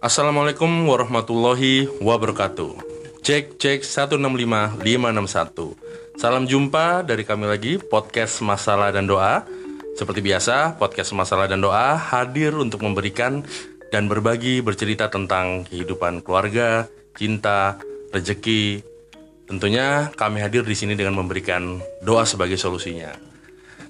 Assalamualaikum warahmatullahi wabarakatuh. Cek cek 165 561. Salam jumpa dari kami lagi podcast Masalah dan Doa. Seperti biasa, podcast Masalah dan Doa hadir untuk memberikan dan berbagi bercerita tentang kehidupan keluarga, cinta, rezeki. Tentunya kami hadir di sini dengan memberikan doa sebagai solusinya.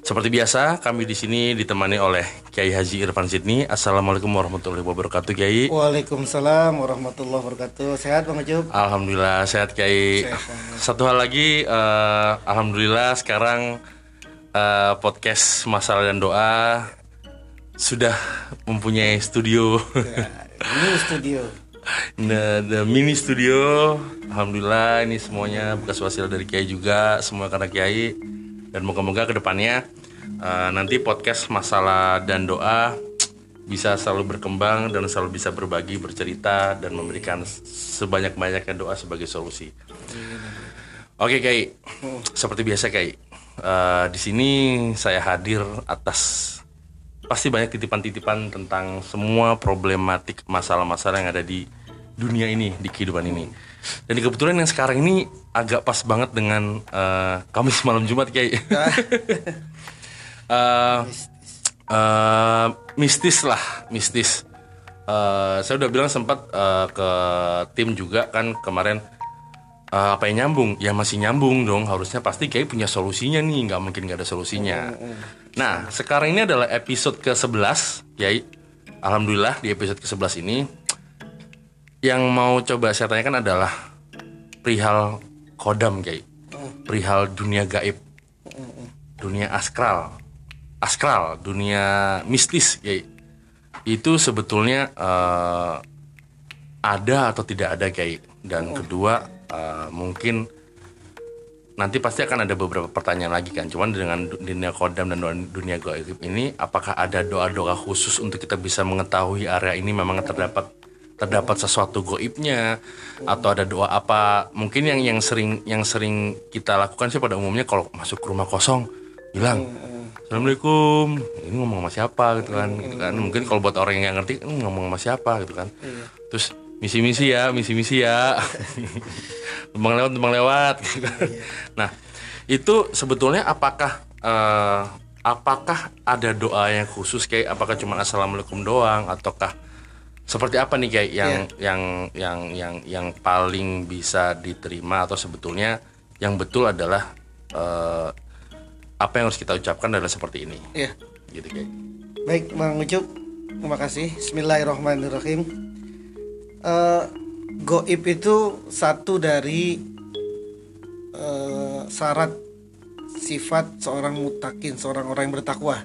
Seperti biasa, kami di sini ditemani oleh Kiai Haji Irfan Sidni. Assalamualaikum warahmatullahi wabarakatuh, Kiai. Waalaikumsalam warahmatullahi wabarakatuh. Sehat Bang Ucup? Alhamdulillah sehat, Kiai. Sehat. Satu hal lagi, eh, alhamdulillah sekarang eh, podcast masalah dan doa sudah mempunyai studio. Ya, ini studio. Nah, the mini studio, alhamdulillah ini semuanya bekas hasil dari Kiai juga, semua karena Kiai. Dan moga-moga ke depannya uh, nanti podcast masalah dan doa bisa selalu berkembang dan selalu bisa berbagi, bercerita dan memberikan sebanyak-banyaknya doa sebagai solusi. Oke Kiai, seperti biasa Kiai, uh, di sini saya hadir atas pasti banyak titipan-titipan tentang semua problematik masalah-masalah yang ada di dunia ini, di kehidupan ini. Dan kebetulan yang sekarang ini agak pas banget dengan uh, Kamis malam Jumat Kiai. Eh, eh, mistis lah, mistis. Eh, saya udah bilang sempat eh, ke tim juga kan kemarin eh, apa yang nyambung? Ya masih nyambung dong. Harusnya pasti kayak punya solusinya nih. Nggak mungkin nggak ada solusinya. Nah sekarang ini adalah episode ke 11 Kiai. Alhamdulillah di episode ke 11 ini yang mau coba saya tanyakan adalah perihal kodam Kiai. Perihal dunia gaib. Dunia askral. Askral, dunia mistis Kiai. Itu sebetulnya eh, ada atau tidak ada Kiai. Dan kedua eh, mungkin nanti pasti akan ada beberapa pertanyaan lagi kan. Cuman dengan du- dunia kodam dan dunia gaib ini, apakah ada doa-doa khusus untuk kita bisa mengetahui area ini memang terdapat terdapat sesuatu goibnya atau ada doa apa? Mungkin yang yang sering yang sering kita lakukan sih pada umumnya kalau masuk ke rumah kosong bilang Assalamualaikum. Ini ngomong sama siapa gitu kan gitu kan. Mungkin kalau buat orang yang nggak ngerti "Hmm, ngomong sama siapa? gitu kan. Terus misi-misi ya misi-misi ya. Tumpang lewat tumpang lewat gitu kan. nah itu sebetulnya apakah eh, apakah ada doa yang khusus kayak apakah cuma assalamualaikum doang ataukah seperti apa nih kayak yang yang yang yang yang paling bisa diterima atau sebetulnya yang betul adalah eh, apa yang harus kita ucapkan adalah seperti ini Ya. gitu kayak Baik Bang Ucup. Terima kasih. Bismillahirrahmanirrahim. Eh, goib itu satu dari eh, syarat sifat seorang mutakin, seorang orang yang bertakwa.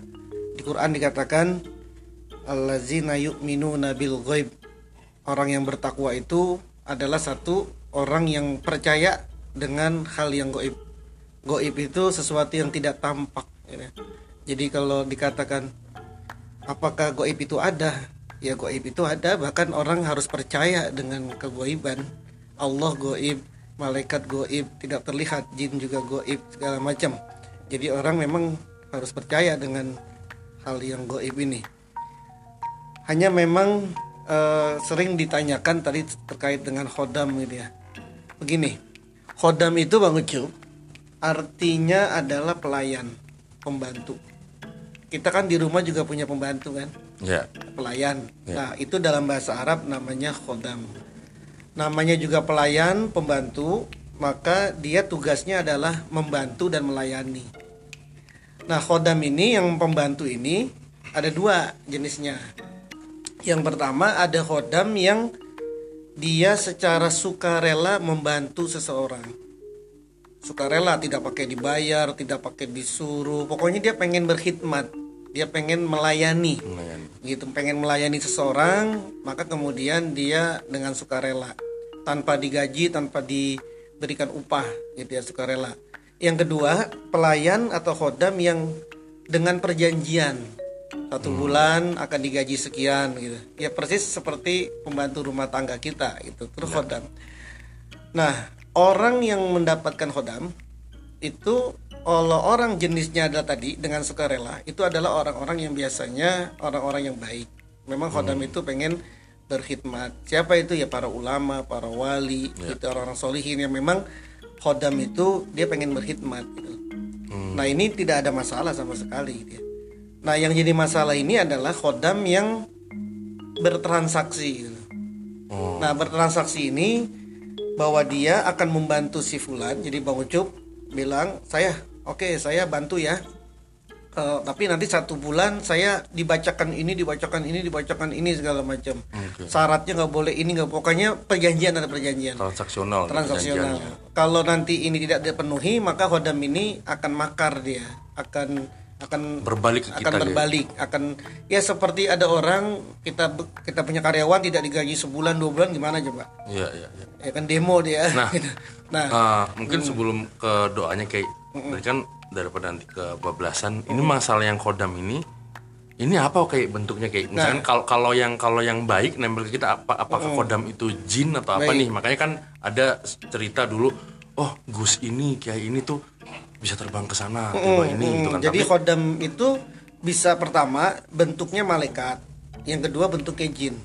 Di Quran dikatakan allazina yu'minuna bil ghaib. Orang yang bertakwa itu adalah satu orang yang percaya dengan hal yang goib. Goib itu sesuatu yang tidak tampak. ya. Jadi kalau dikatakan apakah goib itu ada? Ya goib itu ada. Bahkan orang harus percaya dengan kegoiban. Allah goib, malaikat goib, tidak terlihat, jin juga goib segala macam. Jadi orang memang harus percaya dengan hal yang goib ini. Hanya memang eh, sering ditanyakan tadi terkait dengan khodam gitu ya. Begini, khodam itu bang Ucup artinya adalah pelayan, pembantu. Kita kan di rumah juga punya pembantu kan, ya pelayan. Nah itu dalam bahasa Arab namanya khodam. Namanya juga pelayan, pembantu, maka dia tugasnya adalah membantu dan melayani. Nah khodam ini yang pembantu ini ada dua jenisnya. Yang pertama ada khodam yang dia secara sukarela membantu seseorang. Sukarela tidak pakai dibayar, tidak pakai disuruh. Pokoknya dia pengen berkhidmat, dia pengen melayani. Lumayan. gitu pengen melayani seseorang maka kemudian dia dengan sukarela. Tanpa digaji tanpa diberikan upah gitu ya sukarela. Yang kedua pelayan atau khodam yang dengan perjanjian. Satu bulan akan digaji sekian gitu. Ya persis seperti pembantu rumah tangga kita itu terus khodam. Nah orang yang mendapatkan khodam itu kalau orang jenisnya adalah tadi dengan sukarela itu adalah orang-orang yang biasanya orang-orang yang baik memang khodam itu pengen berkhidmat. Siapa itu ya para ulama, para wali, Ya. itu orang-orang solihin yang memang khodam itu dia pengen berkhidmat gitu. Hmm. Nah ini tidak ada masalah sama sekali gitu ya. Nah yang jadi masalah ini adalah khodam yang bertransaksi. gitu. Oh. Nah bertransaksi ini bahwa dia akan membantu si Fulan. Jadi Bang Ucup bilang saya oke saya bantu ya. Eh, tapi nanti satu bulan saya dibacakan ini, dibacakan ini, dibacakan ini segala macam. Oke. Syaratnya nggak boleh ini nggak pokoknya perjanjian ada perjanjian transaksional transaksional. Kalau nanti ini tidak dipenuhi maka hodam ini akan makar dia, akan akan Berbalik ke akan kita, Ge. berbalik, akan ya seperti ada orang kita kita punya karyawan tidak digaji sebulan dua bulan gimana coba? Iya, iya, iya. Ya kan demo dia. Nah. nah Ah, mungkin sebelum ke doanya kayak tadi kan daripada nanti ke bablasan ini masalah yang kodam ini ini apa kayak bentuknya kayak misalkan Nah. kalau kalau yang kalau yang baik nempel ke kita apa apakah kodam itu jin atau apa Baik. nih makanya kan ada cerita dulu oh Gus ini kayak ini tuh bisa terbang ke sana tiba ini gitu kan jadi tapi hodam itu bisa pertama bentuknya malaikat, yang kedua bentuknya jin.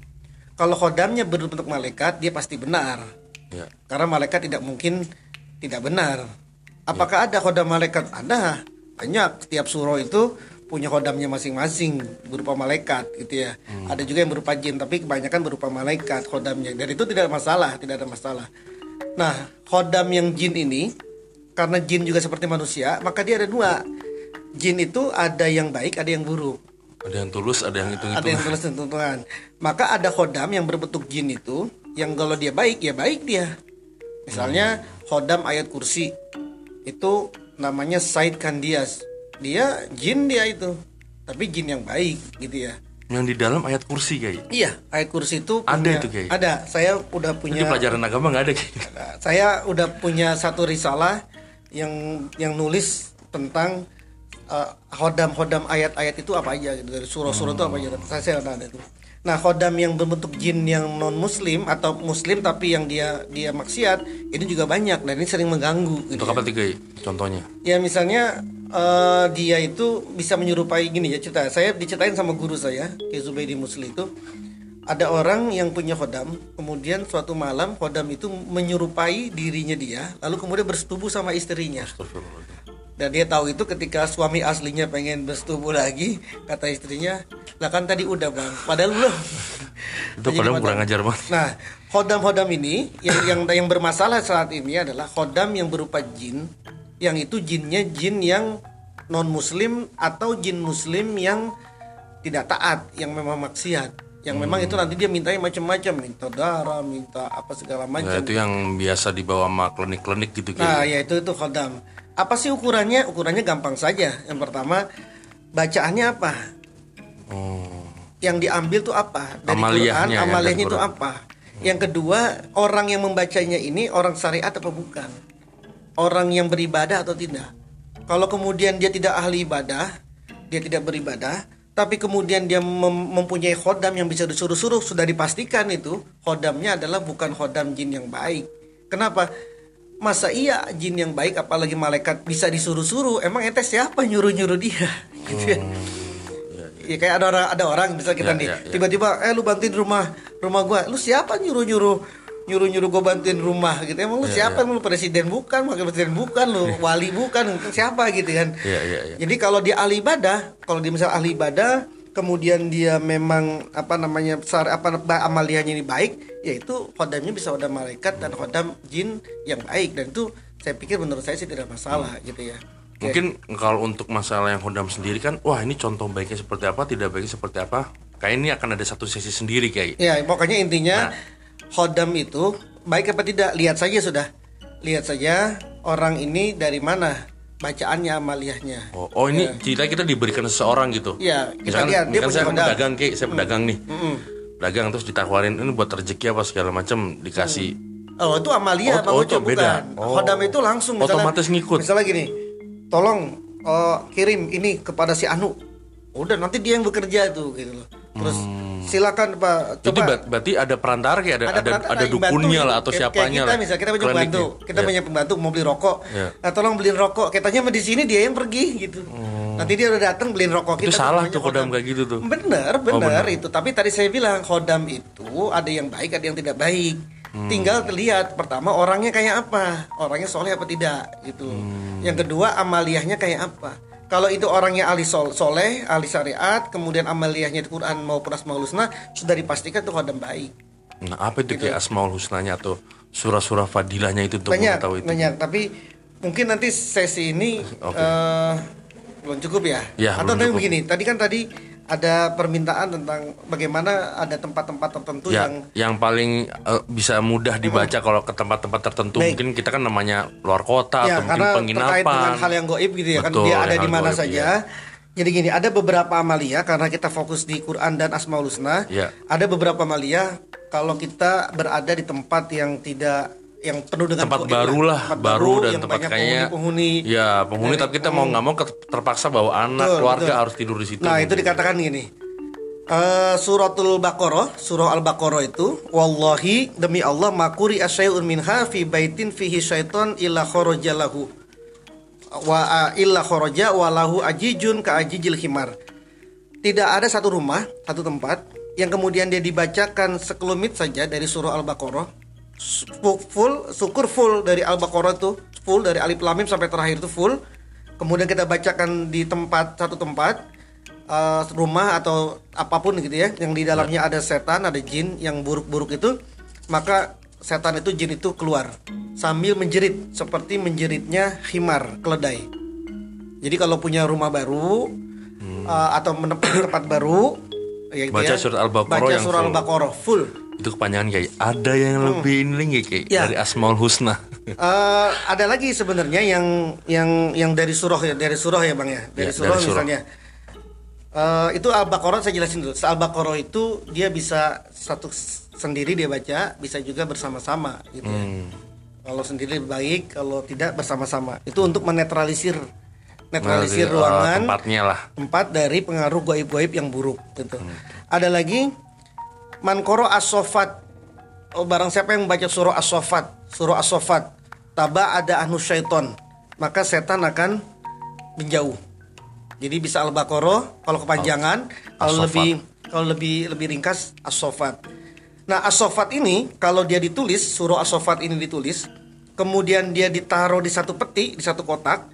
Kalau hodamnya berbentuk malaikat dia pasti benar. ya Karena malaikat tidak mungkin tidak benar. Apakah ada khodam malaikat? Ada. Banyak. Setiap surah itu punya khodamnya masing-masing berupa malaikat gitu ya. Ada juga yang berupa jin, tapi kebanyakan berupa malaikat khodamnya. Dan itu tidak ada masalah, tidak ada masalah. Nah, khodam yang jin ini karena jin juga seperti manusia, maka dia ada dua. Jin itu ada yang baik, ada yang buruk ada yang tulus ada yang hitung ada yang tulis tentuan. Maka ada khodam yang berbentuk jin itu, yang kalau dia baik ya baik dia. Misalnya khodam ayat kursi itu namanya Said Kandias. Dia jin dia itu, tapi jin yang baik gitu ya. yang di dalam ayat kursi kayak Iya, ayat kursi itu Ada punya- itu, Kiai? Ada. Saya udah di punya pelajaran agama nggak ada kayak saya udah punya satu risalah yang yang nulis tentang uh, hodam-hodam ayat-ayat itu apa aja gitu dari surah-surah itu apa aja. Saya saya ada itu. Nah hodam yang berbentuk jin yang non muslim atau muslim tapi yang dia dia maksiat ini juga banyak dan ini sering mengganggu gitu untuk ya. apa tiga contohnya? Ya misalnya eh, dia itu bisa menyerupai gini ya cerita. Saya diceritain sama guru saya Ki Zubaidi Musli itu ada orang yang punya khodam kemudian suatu malam khodam itu menyerupai dirinya dia lalu kemudian bersetubuh sama istrinya. Dan dia tahu itu ketika suami aslinya pengen bersetubuh lagi kata istrinya lah kan tadi udah bang padahal belum. Itu padahal kurang ajar banget. Nah, khodam-khodam ini yang yang yang bermasalah saat ini adalah khodam yang berupa jin, yang itu jinnya jin yang non muslim atau jin muslim yang tidak taat, yang memang maksiat, yang memang itu nanti dia mintanya macam-macam, minta darah, minta apa segala ya, macam. itu yang biasa dibawa sama klinik-klinik gitu kayak Nah, ya itu itu khodam. Apa sih ukurannya? Ukurannya gampang saja. Yang pertama, bacaannya apa? oh yang diambil tuh apa dari Amaliyahnya, Quran yang amaliyahnya itu apa yang kedua orang yang membacanya ini orang syariat apa bukan orang yang beribadah atau tidak kalau kemudian dia tidak ahli ibadah dia tidak beribadah tapi kemudian dia mem- mempunyai khodam yang bisa disuruh-suruh sudah dipastikan itu khodamnya adalah bukan khodam jin yang baik. Kenapa? Masa iya jin yang baik apalagi malaikat bisa disuruh-suruh? Emang ente siapa nyuruh-nyuruh dia? Gitu ya. Ya kayak ada orang ada orang misal kita Ya, nih ya, ya. tiba-tiba eh lu bantuin rumah rumah gua. Lu siapa nyuruh-nyuruh nyuruh-nyuruh gua bantuin rumah gitu. Emang lu Ya, siapa? Emang lu presiden bukan, wakil presiden bukan, lu wali bukan, siapa gitu kan. Iya, iya, iya. Jadi kalau dia ahli ibadah, kalau dia misal ahli ibadah kemudian dia memang apa namanya besar apa amaliyahnya ini baik, yaitu khodamnya bisa khodam malaikat dan khodam jin yang baik dan itu saya pikir menurut saya sih tidak masalah gitu ya. Mungkin kalau untuk masalah yang Hodam sendiri kan, wah ini contoh baiknya seperti apa, tidak baiknya seperti apa. Kayak ini akan ada satu sesi sendiri kayak. Ya, pokoknya intinya Nah. Khodam itu baik apa tidak lihat saja sudah. Lihat saja orang ini dari mana bacaannya amaliyahnya. Oh, oh ini cerita kita diberikan seseorang gitu. Iya, kita Misalkan, lihat, dia misalkan saya pedagang kayak, saya pedagang nih. Pedagang terus ditawarin ini buat rezeki apa segala macam dikasih. Oh, itu amaliyah Oh, oh, Bang beda. bukan. Oh. Khodam itu langsung misalnya, Otomatis ngikut. Misalnya gini, tolong eh, kirim ini kepada si Anu. Udah nanti dia yang bekerja tuh gitu loh. Terus silakan Pak Itu coba ber- berarti ada perantara kayak ada ada, perantara ada yang dukunnya lah atau Kayak- siapanya kayak kita lah. misalnya kita punya pembantu kita Ya. punya pembantu mau beli rokok Ya. nah tolong beliin rokok katanya di sini dia yang pergi gitu Nanti dia udah datang beliin rokok Itu kita. salah namanya tuh kodam kayak gitu tuh. Bener, Oh, bener bener. itu. Tapi tadi saya bilang kodam itu ada yang baik, ada yang tidak baik. Hmm. Tinggal terlihat pertama orangnya kayak apa, orangnya soleh apa tidak gitu. Hmm. Yang kedua amaliyahnya kayak apa. Kalau itu orangnya ahli sol soleh, ahli syariat, kemudian amaliyahnya di Quran maupun asmaul husna sudah dipastikan itu kodam baik. Nah, apa itu Gitu. kayak asmaul husnanya atau surah-surah fadilahnya itu untuk banyak, mengetahui itu? banyak. Tapi mungkin nanti sesi ini Oke. eh, belum cukup ya. Ya, Atau tapi begini, tadi kan tadi ada permintaan tentang bagaimana ada tempat-tempat tertentu Ya, yang yang paling eh, bisa mudah dibaca kalau ke tempat-tempat tertentu Baik. mungkin kita kan namanya luar kota ya atau mungkin penginapan. terkait dengan hal yang goib gitu ya kan Betul, dia ada di mana saja. iya. Jadi gini, ada beberapa amalia karena kita fokus di Quran dan Asmaul Husna. Ya. Ada beberapa amalia kalau kita berada di tempat yang tidak yang penuh dengan tempat baru lah, tempat baru dan yang tempat kayaknya penghuni-penghuni. ya penghuni Dari- tapi kita mau nggak mau terpaksa bawa anak Betul, keluarga betul. harus tidur di situ. Nah, itu dikatakan gini. Eh, suratul Baqarah, surah Al-Baqarah itu, wallahi demi Allah makuri asyai'un minha fi baitin fihi syaiton illa kharaja lahu. Wa illa kharaja wa lahu ajijun ka ajijil himar. Tidak ada satu rumah, satu tempat yang kemudian dia dibacakan sekelumit saja dari surah Al-Baqarah. Full, syukur full dari Al-Baqarah itu, full dari alif lam mim sampai terakhir itu full. Kemudian kita bacakan di tempat satu tempat eh, rumah atau apa pun gitu ya yang di dalamnya ada setan ada jin yang buruk-buruk itu maka setan itu jin itu keluar sambil menjerit seperti menjeritnya himar keledai jadi kalau punya rumah baru eh, atau menempati tempat baru ya gitu Hmm. Baca ya, surat Al-Baqarah baca surat full. Al-Baqarah full Itu kepanjangan kayak ada yang lebih ini lagi kayak Ya. dari Asmaul Husna. Eh, ada lagi sebenarnya yang yang yang dari surah ya dari surah ya bang ya dari Ya, surah dari surah. misalnya Eh, itu al-baqarah saya jelasin dulu al-baqarah itu dia bisa satu sendiri dia baca bisa juga bersama-sama gitu ya. Hmm. kalau sendiri baik kalau tidak bersama-sama itu untuk menetralisir netralisir Nah, di- ruangan eh, tempatnya lah. tempat dari pengaruh goib-goib yang buruk gitu. Hmm. Ada lagi mankoro as-sofat. Oh, barang siapa yang membaca surah as-sofat, surah as-sofat, taba ada anu syaiton, maka setan akan menjauh. Jadi bisa al-baqarah kalau kepanjangan, kalau lebih kalau lebih lebih ringkas as-sofat. Nah, as-sofat ini kalau dia ditulis, surah as-sofat ini ditulis, kemudian dia ditaruh di satu peti, di satu kotak,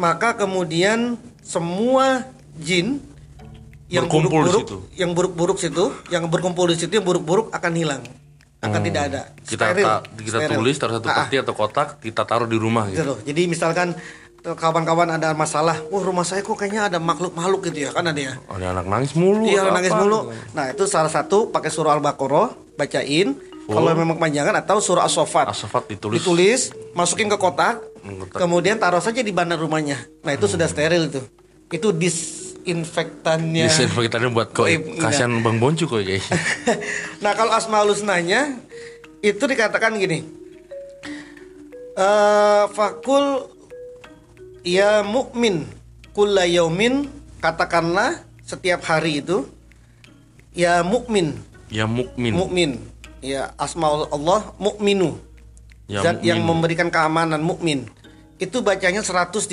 maka kemudian semua jin yang Berkumpul di buruk-buruk situ. yang buruk-buruk situ yang berkumpul di situ yang buruk-buruk akan hilang akan tidak ada Hmm. Kita Steril. ta- kita Steril. tulis taruh satu Ah, ah, peti atau kotak kita taruh di rumah gitu gitu. loh. jadi misalkan tuh kawan-kawan ada masalah wah rumah saya kok kayaknya ada makhluk-makhluk gitu ya kan ada ya Ada anak nangis mulu. Iya atau nangis mulu. gitu. Nah itu salah satu pakai surah al-baqarah bacain. Kalau memang kepanjangan atau surah as-sofat. As-Saffat ditulis. Ditulis, masukin ke kotak, Hmm, kemudian taruh saja di bandar rumahnya. Nah itu sudah steril itu. Itu disinfektannya. Disinfektannya buat kok Goib, iya. kasihan Bang Boncu kok kayak. nah kalau asmaul husnanya itu dikatakan gini. Eh fakul ya mukmin kulla yaumin katakanlah setiap hari itu ya mukmin ya mukmin. mukmin ya asmaul Allah mukminu Ya zat yang memberikan keamanan mukmin itu bacanya 136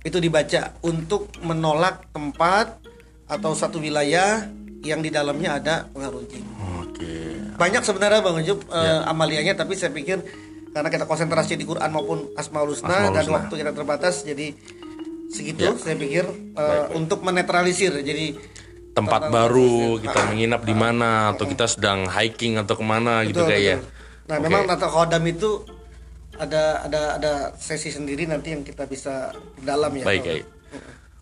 itu dibaca untuk menolak tempat atau satu wilayah yang di dalamnya ada pengaruh jin Oke. banyak sebenarnya bang Ujub eh, Ya. amalianya tapi saya pikir karena kita konsentrasi di Quran maupun Asmaul Husna dan waktu kita terbatas jadi segitu Ya. saya pikir eh, untuk menetralisir jadi Tempat baru kita menginap di mana atau kita sedang hiking atau ke mana gitu Betul, kayak ya. Nah, Oke. memang Nata Khodam itu ada ada ada sesi sendiri nanti yang kita bisa dalam ya. Baik, Kiai.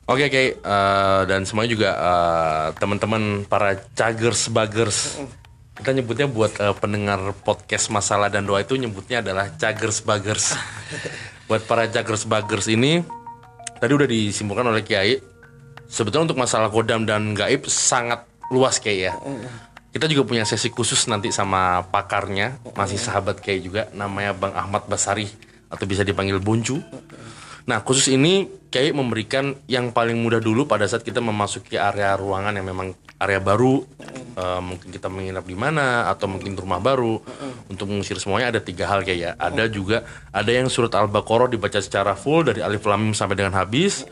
Oke, Kiai. Eh, dan semuanya juga eh, teman-teman para cagers bagers. Kita nyebutnya buat eh, pendengar podcast masalah dan doa itu nyebutnya adalah cagers bagers. buat para cagers bagers ini tadi udah disimpulkan oleh Kiai. Sebetulnya untuk masalah kodam dan gaib sangat luas Kiai ya. Kita juga punya sesi khusus nanti sama pakarnya, masih sahabat Kiai juga, namanya Bang Ahmad Basari atau bisa dipanggil Buncu. Nah, khusus ini Kiai memberikan yang paling mudah dulu pada saat kita memasuki area ruangan yang memang area baru, eh, mungkin kita menginap di mana atau mungkin rumah baru. Untuk mengusir semuanya ada tiga hal kayak ya. Ada juga ada yang surat al-baqarah dibaca secara full dari alif lam sampai dengan habis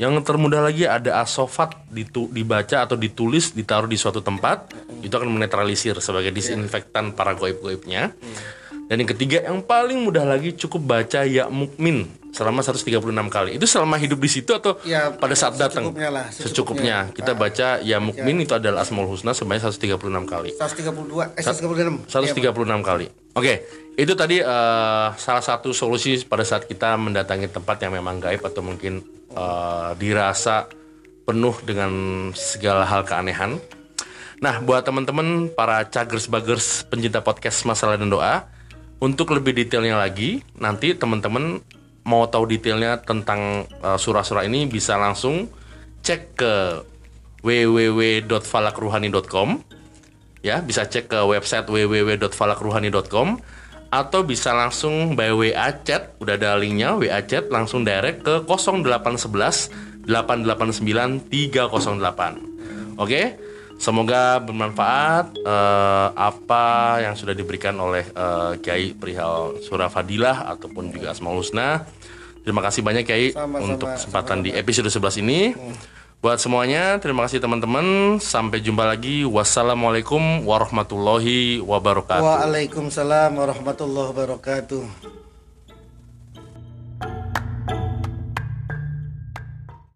yang termudah lagi ada asofat ditu- dibaca atau ditulis ditaruh di suatu tempat itu akan menetralisir sebagai disinfektan para goib-goibnya dan yang ketiga yang paling mudah lagi cukup baca ya mukmin selama 136 kali. Itu selama hidup di situ atau Ya, pada saat datang? secukupnya lah, Secukupnya. secukupnya. Kita baca ya mukmin itu adalah Asmaul Husna sebanyak 136 kali. 132 eh 136 136 kali. Oke, itu tadi eh, salah satu solusi pada saat kita mendatangi tempat yang memang gaib atau mungkin eh, dirasa penuh dengan segala hal keanehan. Nah, buat teman-teman para cagers bagers pencinta podcast masalah dan doa, untuk lebih detailnya lagi, nanti teman-teman mau tahu detailnya tentang eh, surah-surah ini bisa langsung cek ke www.falakruhani.com ya bisa cek ke website www.falakruhani.com atau bisa langsung by WA chat udah ada linknya WA chat langsung direct ke 0811 889 308 oke? Semoga bermanfaat eh, apa yang sudah diberikan oleh eh, Kiai perihal surah Fadilah ataupun juga Asmaul Husna. Terima kasih banyak Kiai Sama-sama, untuk kesempatan di episode 11 ini Buat semuanya, terima kasih teman-teman. Sampai jumpa lagi. Wassalamualaikum warahmatullahi wabarakatuh. Waalaikumsalam warahmatullahi wabarakatuh